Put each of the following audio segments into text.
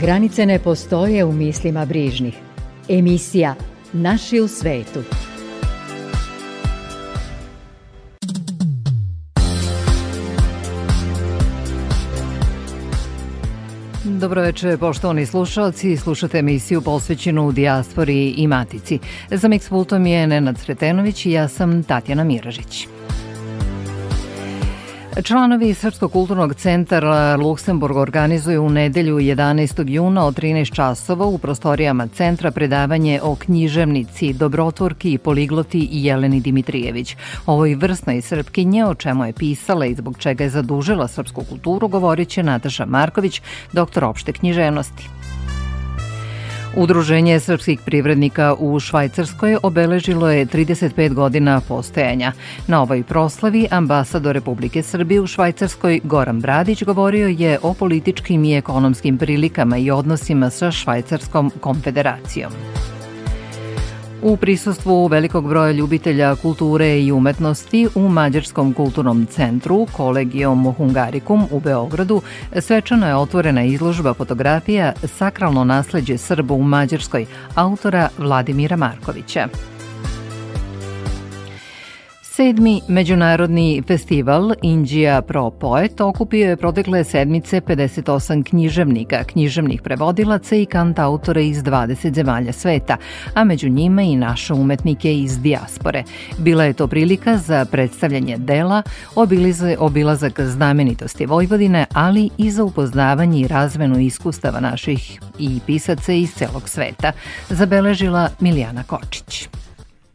Granice ne postoje u mislima brižnih. Emisija Naši u svetu. Dobro večer, poštovani slušalci. Slušate emisiju posvećenu u dijaspori i matici. Za Mikspultom je Nenad Sretenović i ja sam Tatjana Miražić. Članovi Srpskog kulturnog centra Luksemburg organizuju u nedelju 11. juna od 13 časova u prostorijama centra predavanje o književnici, dobrotvorki, poligloti Jeleni Dimitrijević. Ovoj vrsnoj srpkinje, o čemu je pisala i zbog čega je zadužila srpsku kulturu, govorit će Nataša Marković, doktor opšte književnosti. Udruženje srpskih privrednika u Švajcarskoj obeležilo je 35 godina postojanja. Na ovoj proslavi ambasador Republike Srbije u Švajcarskoj Goran Bradić govorio je o političkim i ekonomskim prilikama i odnosima sa Švajcarskom konfederacijom. U prisustvu velikog broja ljubitelja kulture i umetnosti u Mađarskom kulturnom centru Collegium Hungarikum u Beogradu svečano je otvorena izložba fotografija Sakralno nasleđe Srba u Mađarskoj autora Vladimira Markovića. Sedmi Međunarodni festival Indija Pro Poet okupio je protekle sedmice 58 književnika, književnih prevodilaca i kant autora iz 20 zemalja sveta, a među njima i naše umetnike iz dijaspore. Bila je to prilika za predstavljanje dela, obilize, obilazak znamenitosti Vojvodine, ali i za upoznavanje i razmenu iskustava naših i pisaca iz celog sveta, zabeležila Milijana Kočić.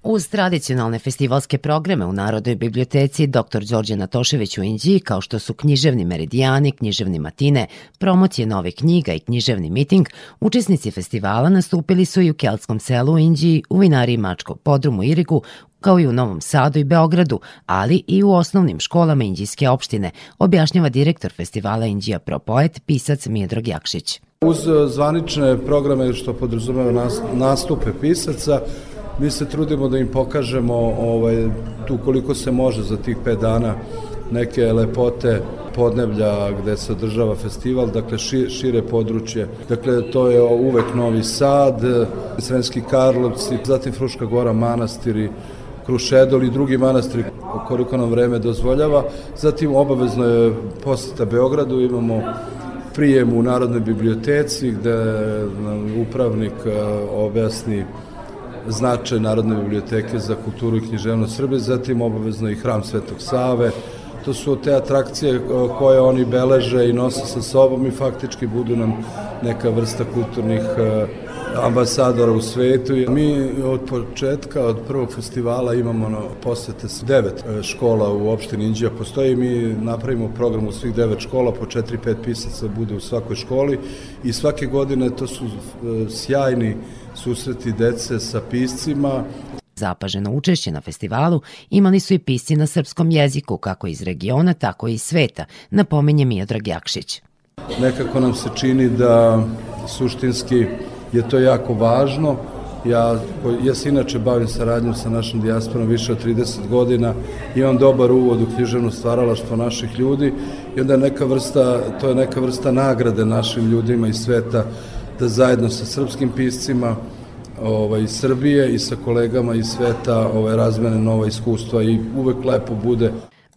Uz tradicionalne festivalske programe u Narodnoj biblioteci dr. Đorđe Natošević u Inđiji, kao što su književni meridijani, književni matine, promocije nove knjiga i književni miting, učesnici festivala nastupili su i u Kelskom selu u Inđiji, u vinariji Mačko podrumu Irigu, kao i u Novom Sadu i Beogradu, ali i u osnovnim školama Indijske opštine, objašnjava direktor festivala Indija Propoet, pisac Mijedrog Jakšić. Uz e, zvanične programe što podrazumeva nastupe pisaca, mi se trudimo da im pokažemo ovaj, tu koliko se može za tih 5 dana neke lepote podneblja gde se održava festival, dakle šire područje. Dakle, to je uvek Novi Sad, Sremski Karlovci, zatim Fruška gora, manastiri, Krušedol i drugi manastiri koliko nam vreme dozvoljava. Zatim obavezno je poseta Beogradu, imamo prijem u Narodnoj biblioteci gde nam upravnik eh, objasni značaj Narodne biblioteke za kulturu i književnost Srbije, zatim obavezno i Hram Svetog Save. To su te atrakcije e, koje oni beleže i nose sa sobom i faktički budu nam neka vrsta kulturnih uh, ambasadora u svetu. Mi od početka, od prvog festivala imamo ono, posete s devet e, škola u opštini Indija postoji. Mi napravimo program u svih devet škola, po četiri, pet pisaca bude u svakoj školi i svake godine to su e, sjajni susreti dece sa piscima, Zapaženo učešće na festivalu imali su i pisci na srpskom jeziku, kako iz regiona, tako i iz sveta, napomenje Miodrag Jakšić. Nekako nam se čini da suštinski je to jako važno. Ja, ja se inače bavim saradnjom sa našom dijasporom više od 30 godina, imam dobar uvod u književno stvaralaštvo naših ljudi i onda neka vrsta, to je neka vrsta nagrade našim ljudima iz sveta da zajedno sa srpskim piscima ovaj, iz Srbije i sa kolegama iz sveta ovaj, razmene nova iskustva i uvek lepo bude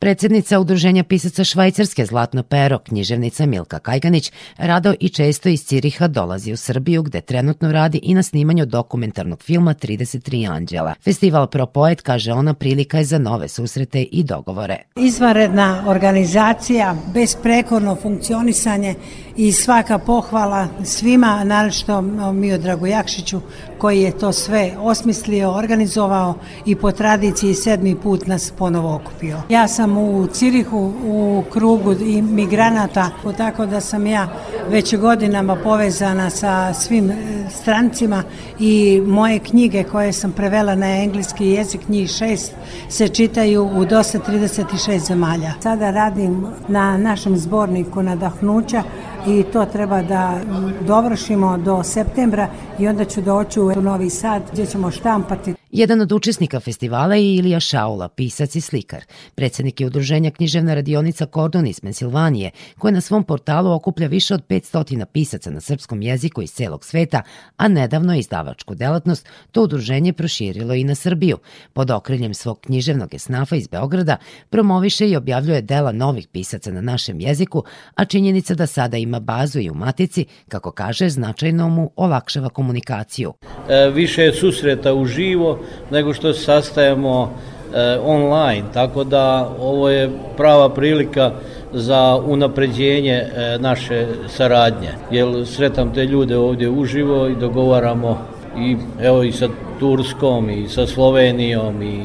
Predsednica Udruženja pisaca Švajcarske Zlatno pero, književnica Milka Kajganić, rado i često iz Ciriha dolazi u Srbiju gde trenutno radi i na snimanju dokumentarnog filma 33 anđela. Festival Pro Poet, kaže ona, prilika je za nove susrete i dogovore. Izvanredna organizacija, besprekorno funkcionisanje i svaka pohvala svima, naročito Mio Drago Jakšiću koji je to sve osmislio, organizovao i po tradiciji sedmi put nas ponovo okupio. Ja sam sam u Cirihu u krugu imigranata, tako da sam ja već godinama povezana sa svim e, strancima i moje knjige koje sam prevela na engleski jezik, njih šest, se čitaju u dosta 36 zemalja. Sada radim na našem zborniku nadahnuća i to treba da dovršimo do septembra i onda ću doći u Novi Sad gdje ćemo štampati. Jedan od učesnika festivala je Ilija Šaula, pisac i slikar. Predsednik je udruženja književna radionica Kordon iz Pensilvanije, koja na svom portalu okuplja više od 500 pisaca na srpskom jeziku iz celog sveta, a nedavno je izdavačku delatnost to udruženje proširilo i na Srbiju. Pod okriljem svog književnog esnafa iz Beograda promoviše i objavljuje dela novih pisaca na našem jeziku, a činjenica da sada ima ima bazu i u matici, kako kaže, značajno mu olakšava komunikaciju. E, više je susreta uživo nego što se sastajemo e, online, tako da ovo je prava prilika za unapređenje e, naše saradnje, jer sretam te ljude ovdje uživo i dogovaramo i evo i sa Turskom i sa Slovenijom i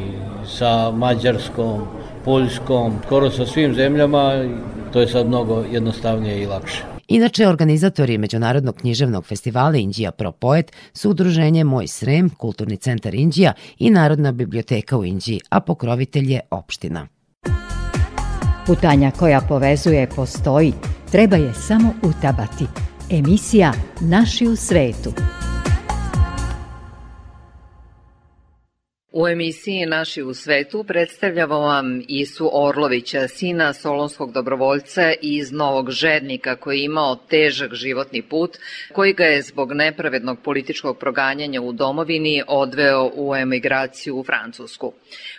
sa Mađarskom, Poljskom, skoro sa svim zemljama, to je sad mnogo jednostavnije i lakše. Inače, organizatori Međunarodnog književnog festivala Indija Pro Poet su udruženje Moj Srem, Kulturni centar Indija i Narodna biblioteka u Indiji, a pokrovitelj je opština. Putanja koja povezuje postoji, treba je samo utabati. Emisija Naši u svetu. U emisiji Naši u svetu predstavljamo vam Isu Orlovića, sina solonskog dobrovoljca iz Novog Žednika koji je imao težak životni put, koji ga je zbog nepravednog političkog proganjanja u domovini odveo u emigraciju u Francusku.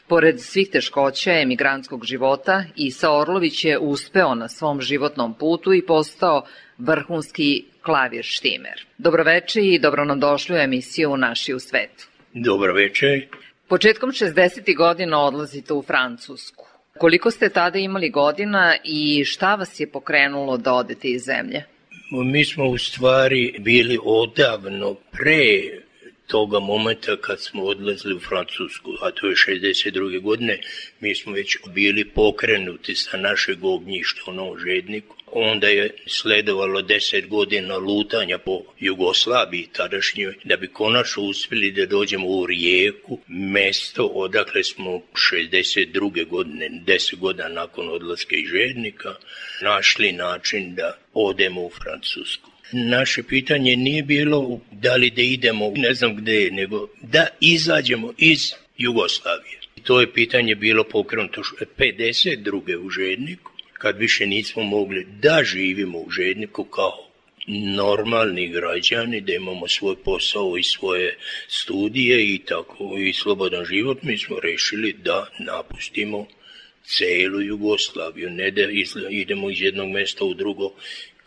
Pored svih teškoća emigrantskog života, Isa Orlović je uspeo na svom životnom putu i postao vrhunski klavir štimer. Dobroveče i dobro nam došli u emisiju Naši u svetu. Dobroveče. Početkom 60. godina odlazite u Francusku. Koliko ste tada imali godina i šta vas je pokrenulo da odete iz zemlje? Mi smo u stvari bili odavno pre toga momenta kad smo odlazili u Francusku, a to je 62. godine, mi smo već bili pokrenuti sa našeg ognjišta u Novom Žedniku. Onda je sledovalo 10 godina lutanja po Jugoslaviji tadašnjoj, da bi konačno uspeli da dođemo u Rijeku, mesto odakle smo 62. godine, 10 godina nakon odlaska iz Žednika, našli način da odemo u Francusku. Naše pitanje nije bilo da li da idemo ne znam gde, nego da izađemo iz Jugoslavije. To je pitanje bilo pokrenuto 52. u Žedniku, kad više nismo mogli da živimo u Žedniku kao normalni građani, da imamo svoj posao i svoje studije i tako i slobodan život, mi smo rešili da napustimo celu Jugoslaviju, ne da idemo iz jednog mesta u drugo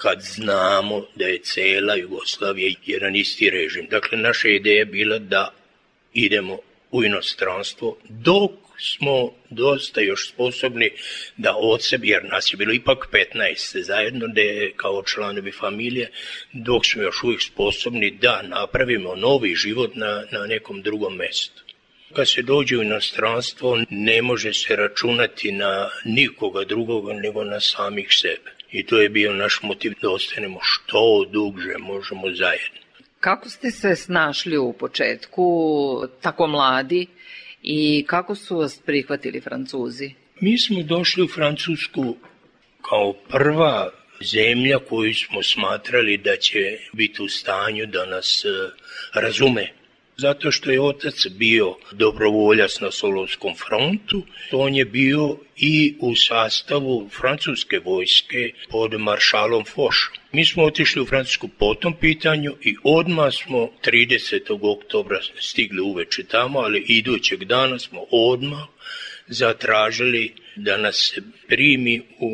kad znamo da je cela Jugoslavija jedan isti režim. Dakle, naša ideja bila da idemo u inostranstvo dok smo dosta još sposobni da od sebe, jer nas je bilo ipak 15 zajedno de, da kao članovi familije, dok smo još uvijek sposobni da napravimo novi život na, na nekom drugom mestu. Kad se dođe u inostranstvo ne može se računati na nikoga drugoga nego na samih sebe. I to je bio naš motiv da ostanemo što duže možemo zajedno. Kako ste se snašli u početku, tako mladi, i kako su vas prihvatili Francuzi? Mi smo došli u Francusku kao prva zemlja koju smo smatrali da će biti u stanju da nas eh, razume zato što je otac bio dobrovoljac na Solovskom frontu, on je bio i u sastavu francuske vojske pod maršalom Fošom. Mi smo otišli u Francusku po tom pitanju i odmah smo 30. oktobra stigli uveče tamo, ali idućeg dana smo odmah zatražili da nas primi u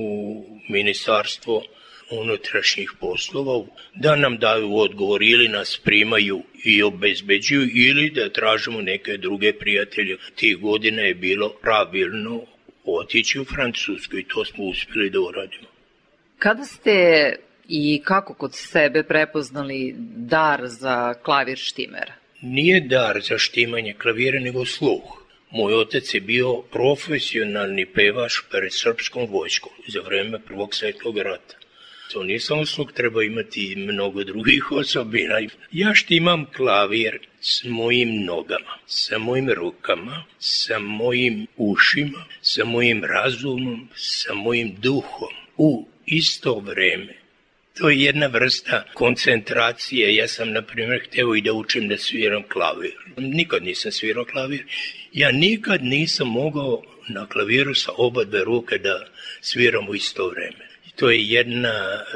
ministarstvo unutrašnjih poslova da nam daju odgovor ili nas primaju i obezbeđuju ili da tražimo neke druge prijatelje. Tih godina je bilo pravilno otići u Francusku i to smo uspeli da uradimo. Kada ste i kako kod sebe prepoznali dar za klavir štimera? Nije dar za štimanje klavira, nego sluh. Moj otac je bio profesionalni pevaš pred srpskom vojskom za vreme Prvog svetskog rata. To nisam sluk, treba imati mnogo drugih osobina. Ja što imam klavir s mojim nogama, sa mojim rukama, sa mojim ušima, sa mojim razumom, sa mojim duhom u isto vreme. To je jedna vrsta koncentracije. Ja sam, na primjer, hteo i da učim da sviram klavir. Nikad nisam svirao klavir. Ja nikad nisam mogao na klaviru sa oba dve ruke da sviram u isto vreme. To je jedna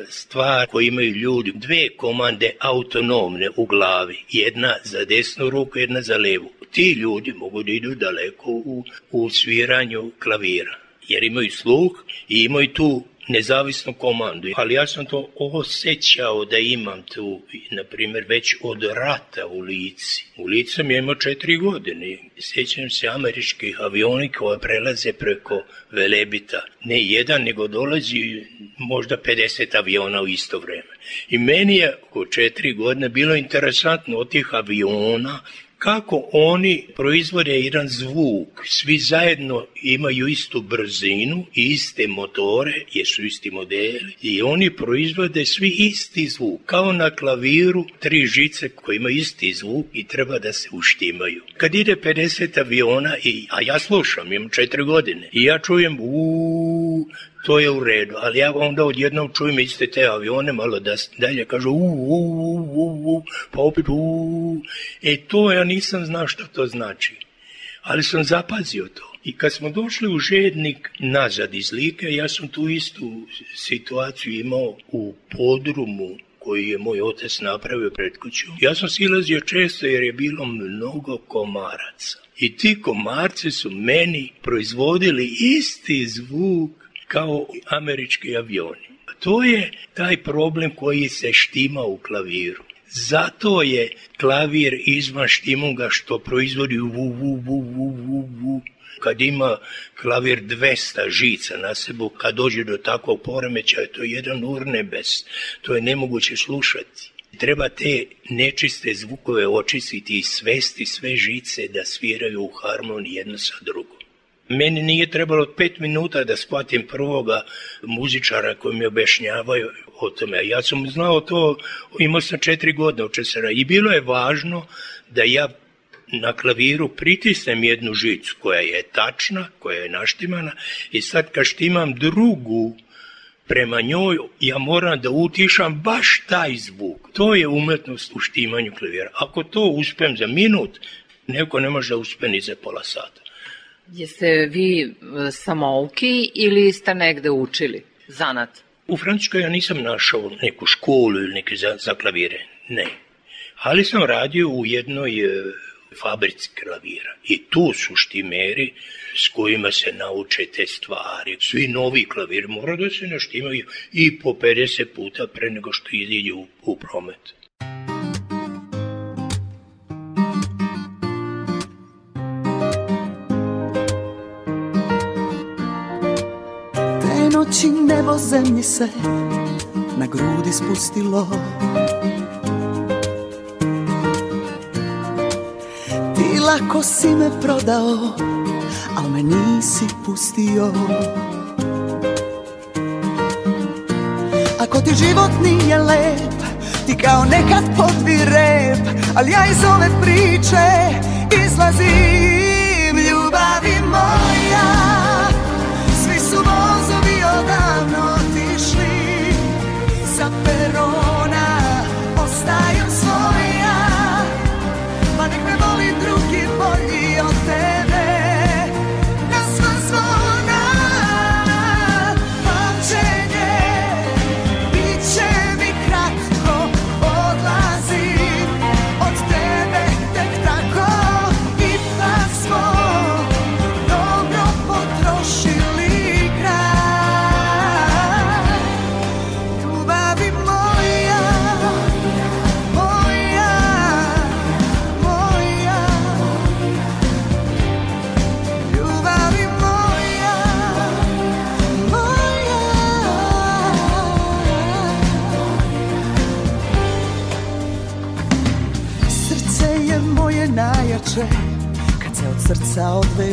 stvar koju imaju ljudi. Dve komande autonomne u glavi. Jedna za desnu ruku, jedna za levu. Ti ljudi mogu da idu daleko u, u sviranju klavira jer imaju sluh i imaju tu nezavisnu komandu. Ali ja sam to osjećao da imam tu, na primjer, već od rata u Lici. U Lici sam imao četiri godine. Sjećam se američkih avioni koje prelaze preko Velebita. Ne jedan, nego dolazi možda 50 aviona u isto vreme. I meni je oko četiri godine bilo interesantno od tih aviona kako oni proizvode jedan zvuk, svi zajedno imaju istu brzinu iste motore, jesu isti modeli, i oni proizvode svi isti zvuk, kao na klaviru tri žice koje imaju isti zvuk i treba da se uštimaju. Kad ide 50 aviona, i, a ja slušam, imam četiri godine, i ja čujem uuu, to je u redu, ali ja onda odjednom čujem iste te avione malo da dalje kažu u, u, u, u, u, pa opet u, e to ja nisam znao šta to znači, ali sam zapazio to. I kad smo došli u Žednik nazad iz Like, ja sam tu istu situaciju imao u podrumu koji je moj otac napravio pred kućom. Ja sam silazio često jer je bilo mnogo komaraca. I ti komarci su meni proizvodili isti zvuk kao američki avioni. To je taj problem koji se štima u klaviru. Zato je klavir izvan štimuga što proizvodi vu, vu, vu, vu, vu, vu. Kad ima klavir 200 žica na sebu, kad dođe do takvog poremećaja, to je jedan urnebes. To je nemoguće slušati. Treba te nečiste zvukove očistiti i svesti sve žice da sviraju u harmoniji jedno sa drugom. Meni nije trebalo pet minuta da spatim prvoga muzičara koji mi objašnjavaju o tome. Ja sam znao to, imao sam četiri godine od i bilo je važno da ja na klaviru pritisnem jednu žicu koja je tačna, koja je naštimana i sad kad štimam drugu prema njoj, ja moram da utišam baš taj zvuk. To je umetnost u štimanju klavira. Ako to uspem za minut, neko ne može da uspe ni za pola sata. Jeste vi e, samouki ili ste negde učili zanat? U Francuskoj ja nisam našao neku školu ili neke za, za klavire, ne. Ali sam radio u jednoj e, fabrici klavira. I tu su štimeri s kojima se nauče te stvari. Svi novi klavir moraju da se naštimaju i po 50 puta pre nego što iziđe u, u promet. noći nebo zemlji se na grudi spustilo Ti lako si me prodao, al me nisi pustio Ako ti život nije lep, ti kao nekad podvi rep Al ja iz ove priče izlazim, ljubavi moja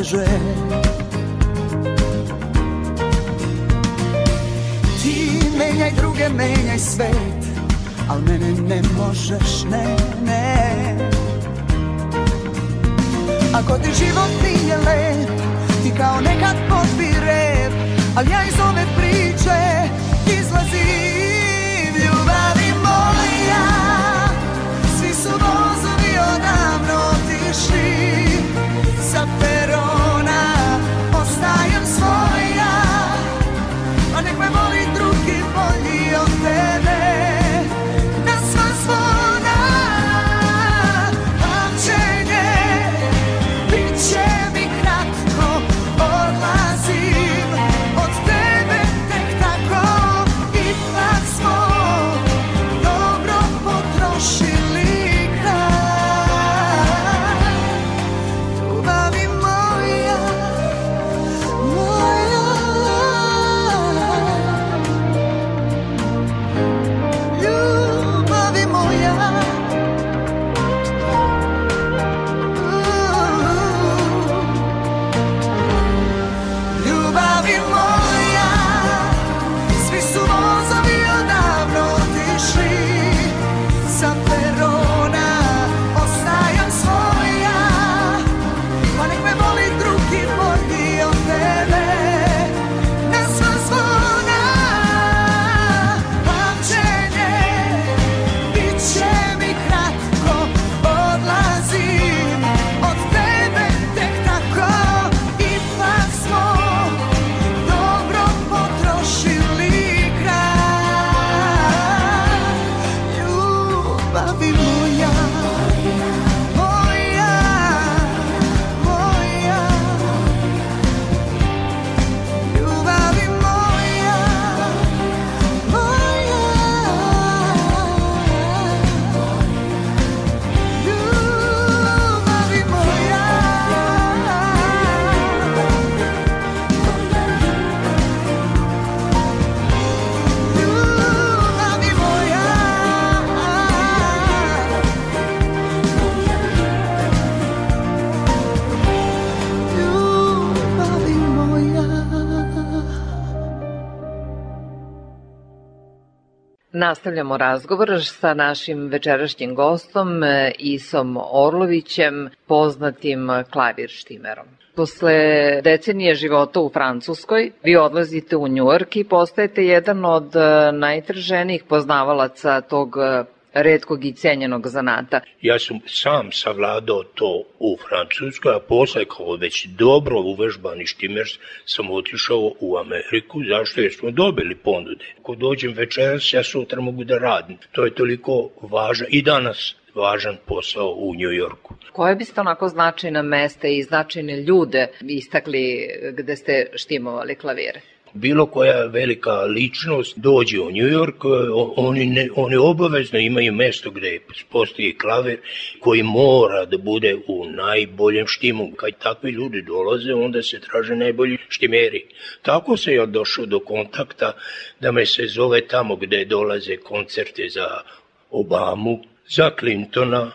veže Ti menjaj druge, menjaj svet Al mene ne možeš, ne, ne Ako ti život nije lep Ti kao nekad potbi rep Al ja iz ove priče izlazim Nastavljamo razgovor sa našim večerašnjim gostom e, Isom Orlovićem, poznatim klavirštimerom. Posle decenije života u Francuskoj, vi odlazite u Njujork i postajete jedan od e, najtraženijih poznavalaca tog e, redkog i cenjenog zanata. Ja sam sam savladao to u Francuskoj, a posle kao već dobro uvežbani štimers sam otišao u Ameriku, zašto jer smo dobili ponude. Ko dođem večeras, ja sutra mogu da radim. To je toliko važno i danas važan posao u Njujorku. Koje biste onako značajne mesta i značajne ljude istakli gde ste štimovali klavire? bilo koja velika ličnost dođe u Njujork, oni, ne, oni obavezno imaju mesto gde postoji klaver koji mora da bude u najboljem štimu. Kad takvi ljudi dolaze, onda se traže najbolji štimeri. Tako se ja došao do kontakta da me se zove tamo gde dolaze koncerte za Obamu, za Clintona,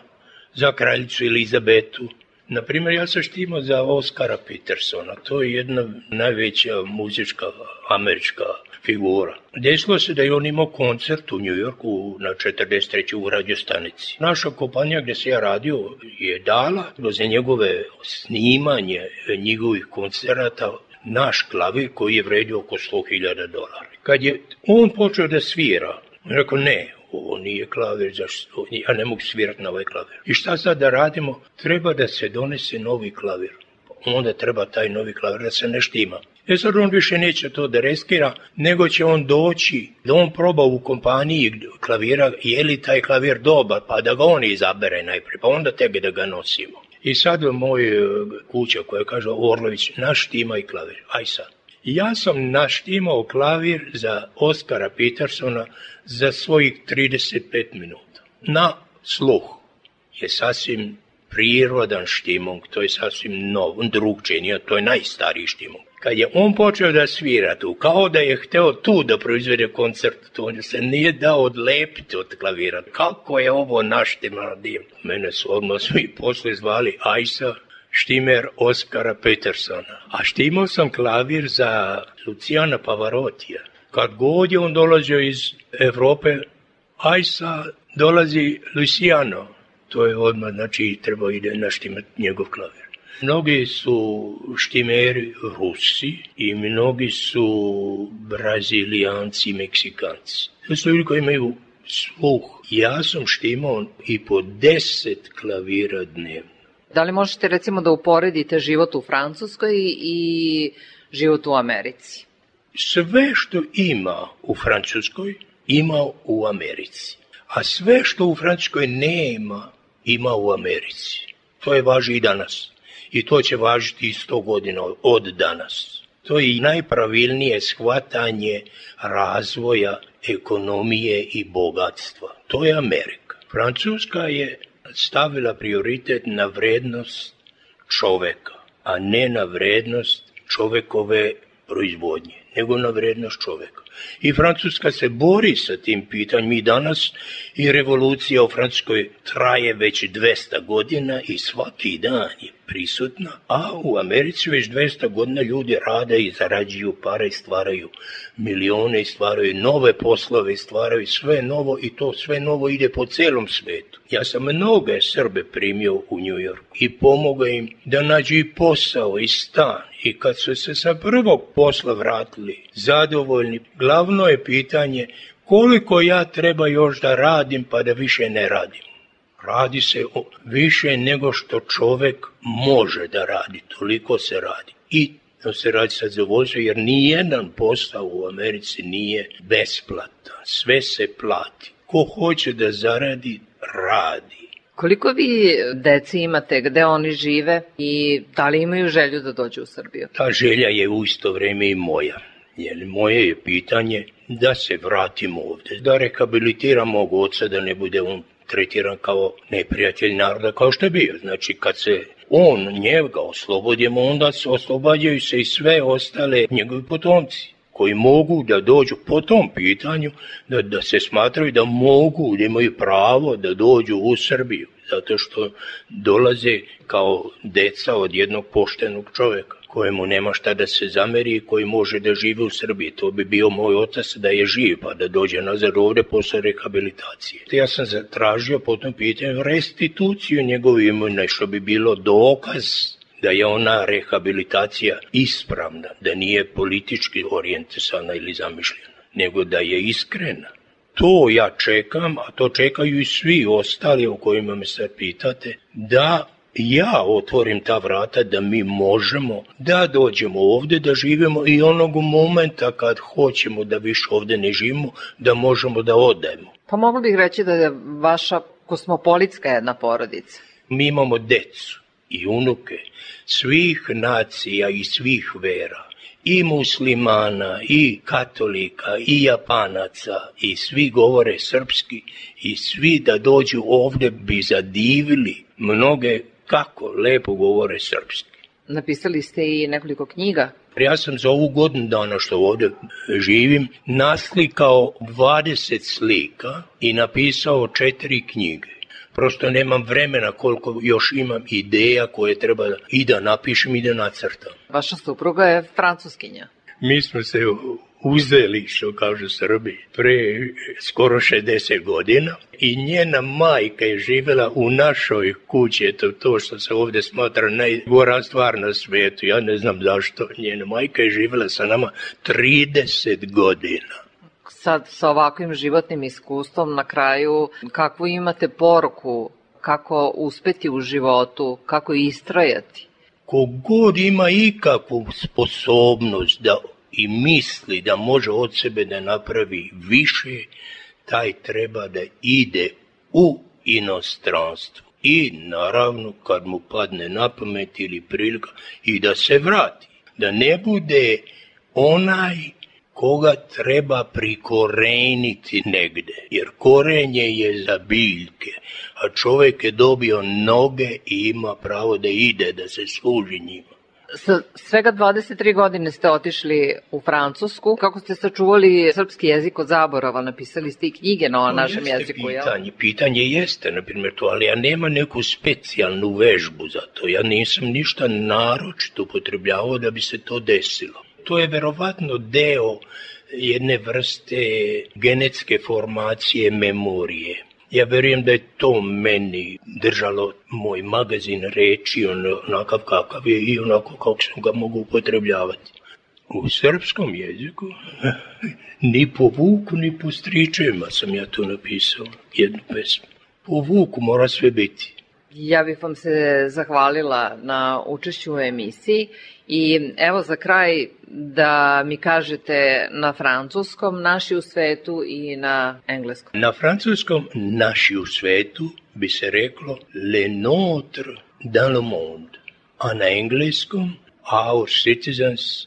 za kraljicu Elizabetu, Naprimer, ja sam štimo za Oscara Petersona, to je jedna najveća muzička američka figura. Desilo se da je on imao koncert u Njujorku na 43. u radiostanici. Naša kompanija gde se ja radio je dala za njegove snimanje njegovih koncerata naš klavir koji je vredio oko 100.000 dolara. Kad je on počeo da svira, on rekao ne, ovo nije klavir, zašto, ja ne mogu svirati na ovaj klavir. I šta sad da radimo? Treba da se donese novi klavir. Onda treba taj novi klavir da se ne štima. E sad on više neće to da reskira, nego će on doći, da on proba u kompaniji klavira, je li taj klavir dobar, pa da ga on izabere najprije, pa onda tebi da ga nosimo. I sad moj e, kuća koja kaže Orlović, naš tima i klavir, aj sad. Ja sam naštimao klavir za Oskara Petersona za svojih 35 minuta. Na sluh je sasvim prirodan štimung, to je sasvim nov, drugčije, to je najstariji štimung. Kad je on počeo da svira tu, kao da je hteo tu da proizvede koncert, to on se nije dao odlepiti od klavira. Kako je ovo naštima divno? Mene su odmah svi posle zvali Ajsa, štimer Oskara Petersona. A štimao sam klavir za Lucijana Pavarotija. Kad god je on dolazio iz Evrope, aj sa dolazi Luciano. To je odmah, znači, treba ide naštimati njegov klavir. Mnogi su štimeri Rusi i mnogi su Brazilijanci, Meksikanci. To su ljudi koji imaju sluh. Ja sam štimao i po deset klavira dnevno. Da li možete recimo da uporedite život u Francuskoj i život u Americi? Sve što ima u Francuskoj, ima u Americi. A sve što u Francuskoj nema, ima u Americi. To je važi i danas. I to će važiti i 100 godina od danas. To je i najpravilnije shvatanje razvoja ekonomije i bogatstva. To je Amerika. Francuska je stavila prioritet na vrednost čoveka, a ne na vrednost čovekove proizvodnje, nego na vrednost čoveka. I Francuska se bori sa tim pitanjem i danas i revolucija u Francuskoj traje već 200 godina i svaki dan je prisutna, a u Americi već 200 godina ljudi rade i zarađuju pare i stvaraju milione i stvaraju nove poslove i stvaraju sve novo i to sve novo ide po celom svetu. Ja sam mnoge Srbe primio u New Yorku i pomogao im da nađu i posao i stan i kad su se sa prvog posla vratili zadovoljni, glavno je pitanje koliko ja treba još da radim pa da više ne radim. Radi se o više nego što čovek može da radi, toliko se radi. I to se radi sa zadovoljstvom, jer ni jedan posao u Americi nije besplatan, sve se plati. Ko hoće da zaradi, radi. Koliko vi deci imate, gde oni žive i da li imaju želju da dođu u Srbiju? Ta želja je u isto vreme i moja Jer moje je pitanje da se vratimo ovde, da rekabilitiramo ovog oca, da ne bude on tretiran kao neprijatelj naroda kao što je bio. Znači kad se on, njega oslobodimo, onda se oslobađaju se i sve ostale njegovi potomci koji mogu da dođu po tom pitanju, da, da se smatraju da mogu, da imaju pravo da dođu u Srbiju, zato što dolaze kao deca od jednog poštenog čoveka kojemu nema šta da se zameri i koji može da živi u Srbiji. To bi bio moj otac da je živ, pa da dođe nazad ovde posle rehabilitacije. Ja sam zatražio tom pitanju restituciju njegove imune, što bi bilo dokaz da je ona rehabilitacija ispravna, da nije politički orijentisana ili zamišljena, nego da je iskrena. To ja čekam, a to čekaju i svi ostali o kojima me sad pitate, da ja otvorim ta vrata da mi možemo da dođemo ovde da živimo i onog momenta kad hoćemo da više ovde ne živimo da možemo da odajemo. Pa mogli bih reći da je vaša kosmopolitska jedna porodica. Mi imamo decu i unuke svih nacija i svih vera i muslimana, i katolika, i japanaca, i svi govore srpski, i svi da dođu ovde bi zadivili mnoge kako lepo govore srpski. Napisali ste i nekoliko knjiga. Ja sam za ovu godinu dana što ovde živim naslikao 20 slika i napisao četiri knjige. Prosto nemam vremena koliko još imam ideja koje treba i da napišem i da nacrtam. Vaša supruga je francuskinja. Mi smo se uzeli što kažu Srbi pre skoro 60 godina i njena majka je živela u našoj kući, eto to što se ovde smatra najgora stvar na svetu, ja ne znam zašto, njena majka je živela sa nama 30 godina sad sa ovakvim životnim iskustvom na kraju kakvu imate poruku kako uspeti u životu, kako istrajati? Kogod ima ikakvu sposobnost da i misli da može od sebe da napravi više, taj treba da ide u inostranstvo. I naravno kad mu padne na pamet ili prilika i da se vrati. Da ne bude onaj koga treba prikoreniti negde, jer korenje je za biljke, a čovek je dobio noge i ima pravo da ide, da se služi njima. Sa svega 23 godine ste otišli u Francusku. Kako ste sačuvali srpski jezik od zaborava? Napisali ste i knjige na pa našem jeziku, pitanje. jel? Pitanje jeste, na primjer, to, ali ja nema neku specijalnu vežbu za to. Ja nisam ništa naročito upotrebljavao da bi se to desilo. To je verovatno deo jedne vrste genetske formacije memorije. Ja verujem da je to meni držalo moj magazin reči on, onakav kakav je i onako kako sam ga mogu upotrebljavati. U srpskom jeziku ni po vuku ni po stričevima sam ja to napisao jednu pesmu. Po vuku mora sve biti. Ja bih vam se zahvalila na učešću u emisiji I evo za kraj da mi kažete na francuskom naši u svetu i na engleskom. Na francuskom naši u svetu bi se reklo le notre dans le monde, a na engleskom our citizens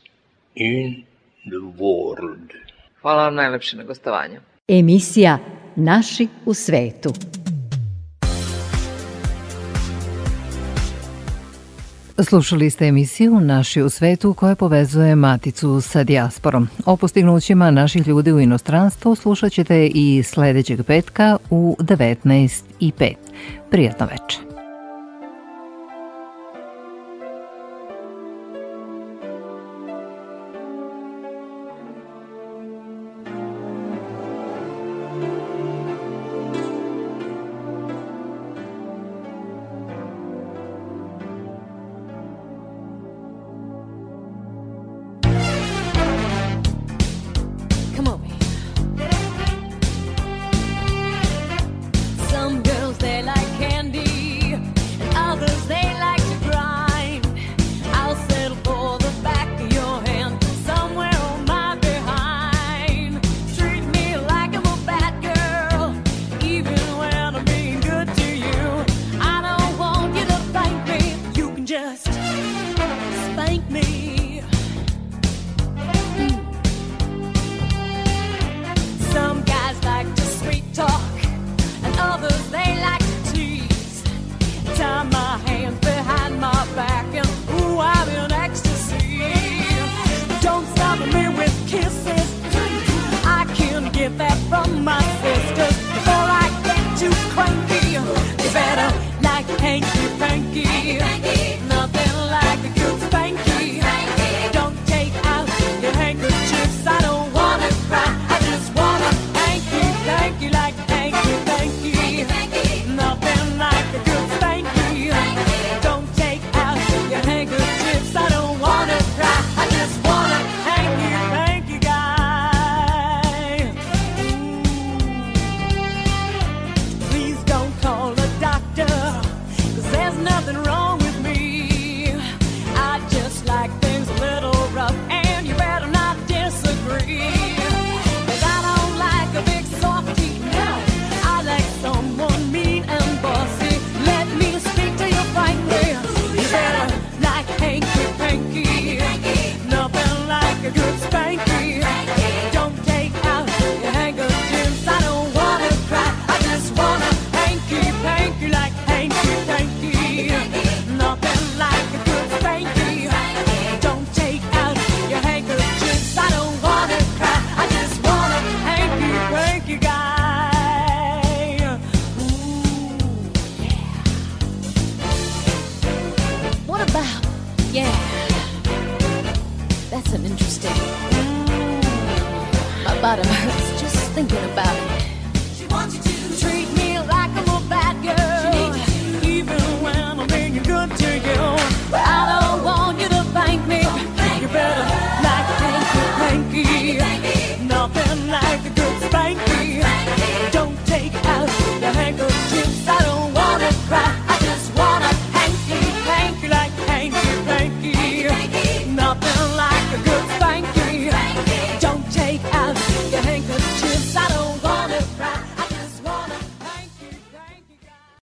in the world. Hvala vam najlepše na gostovanju. Emisija Naši u svetu. Slušali ste emisiju Naši u svetu koja povezuje Maticu sa dijasporom. O postignućima naših ljudi u inostranstvu slušat ćete i sledećeg petka u 19.05. Prijatno večer.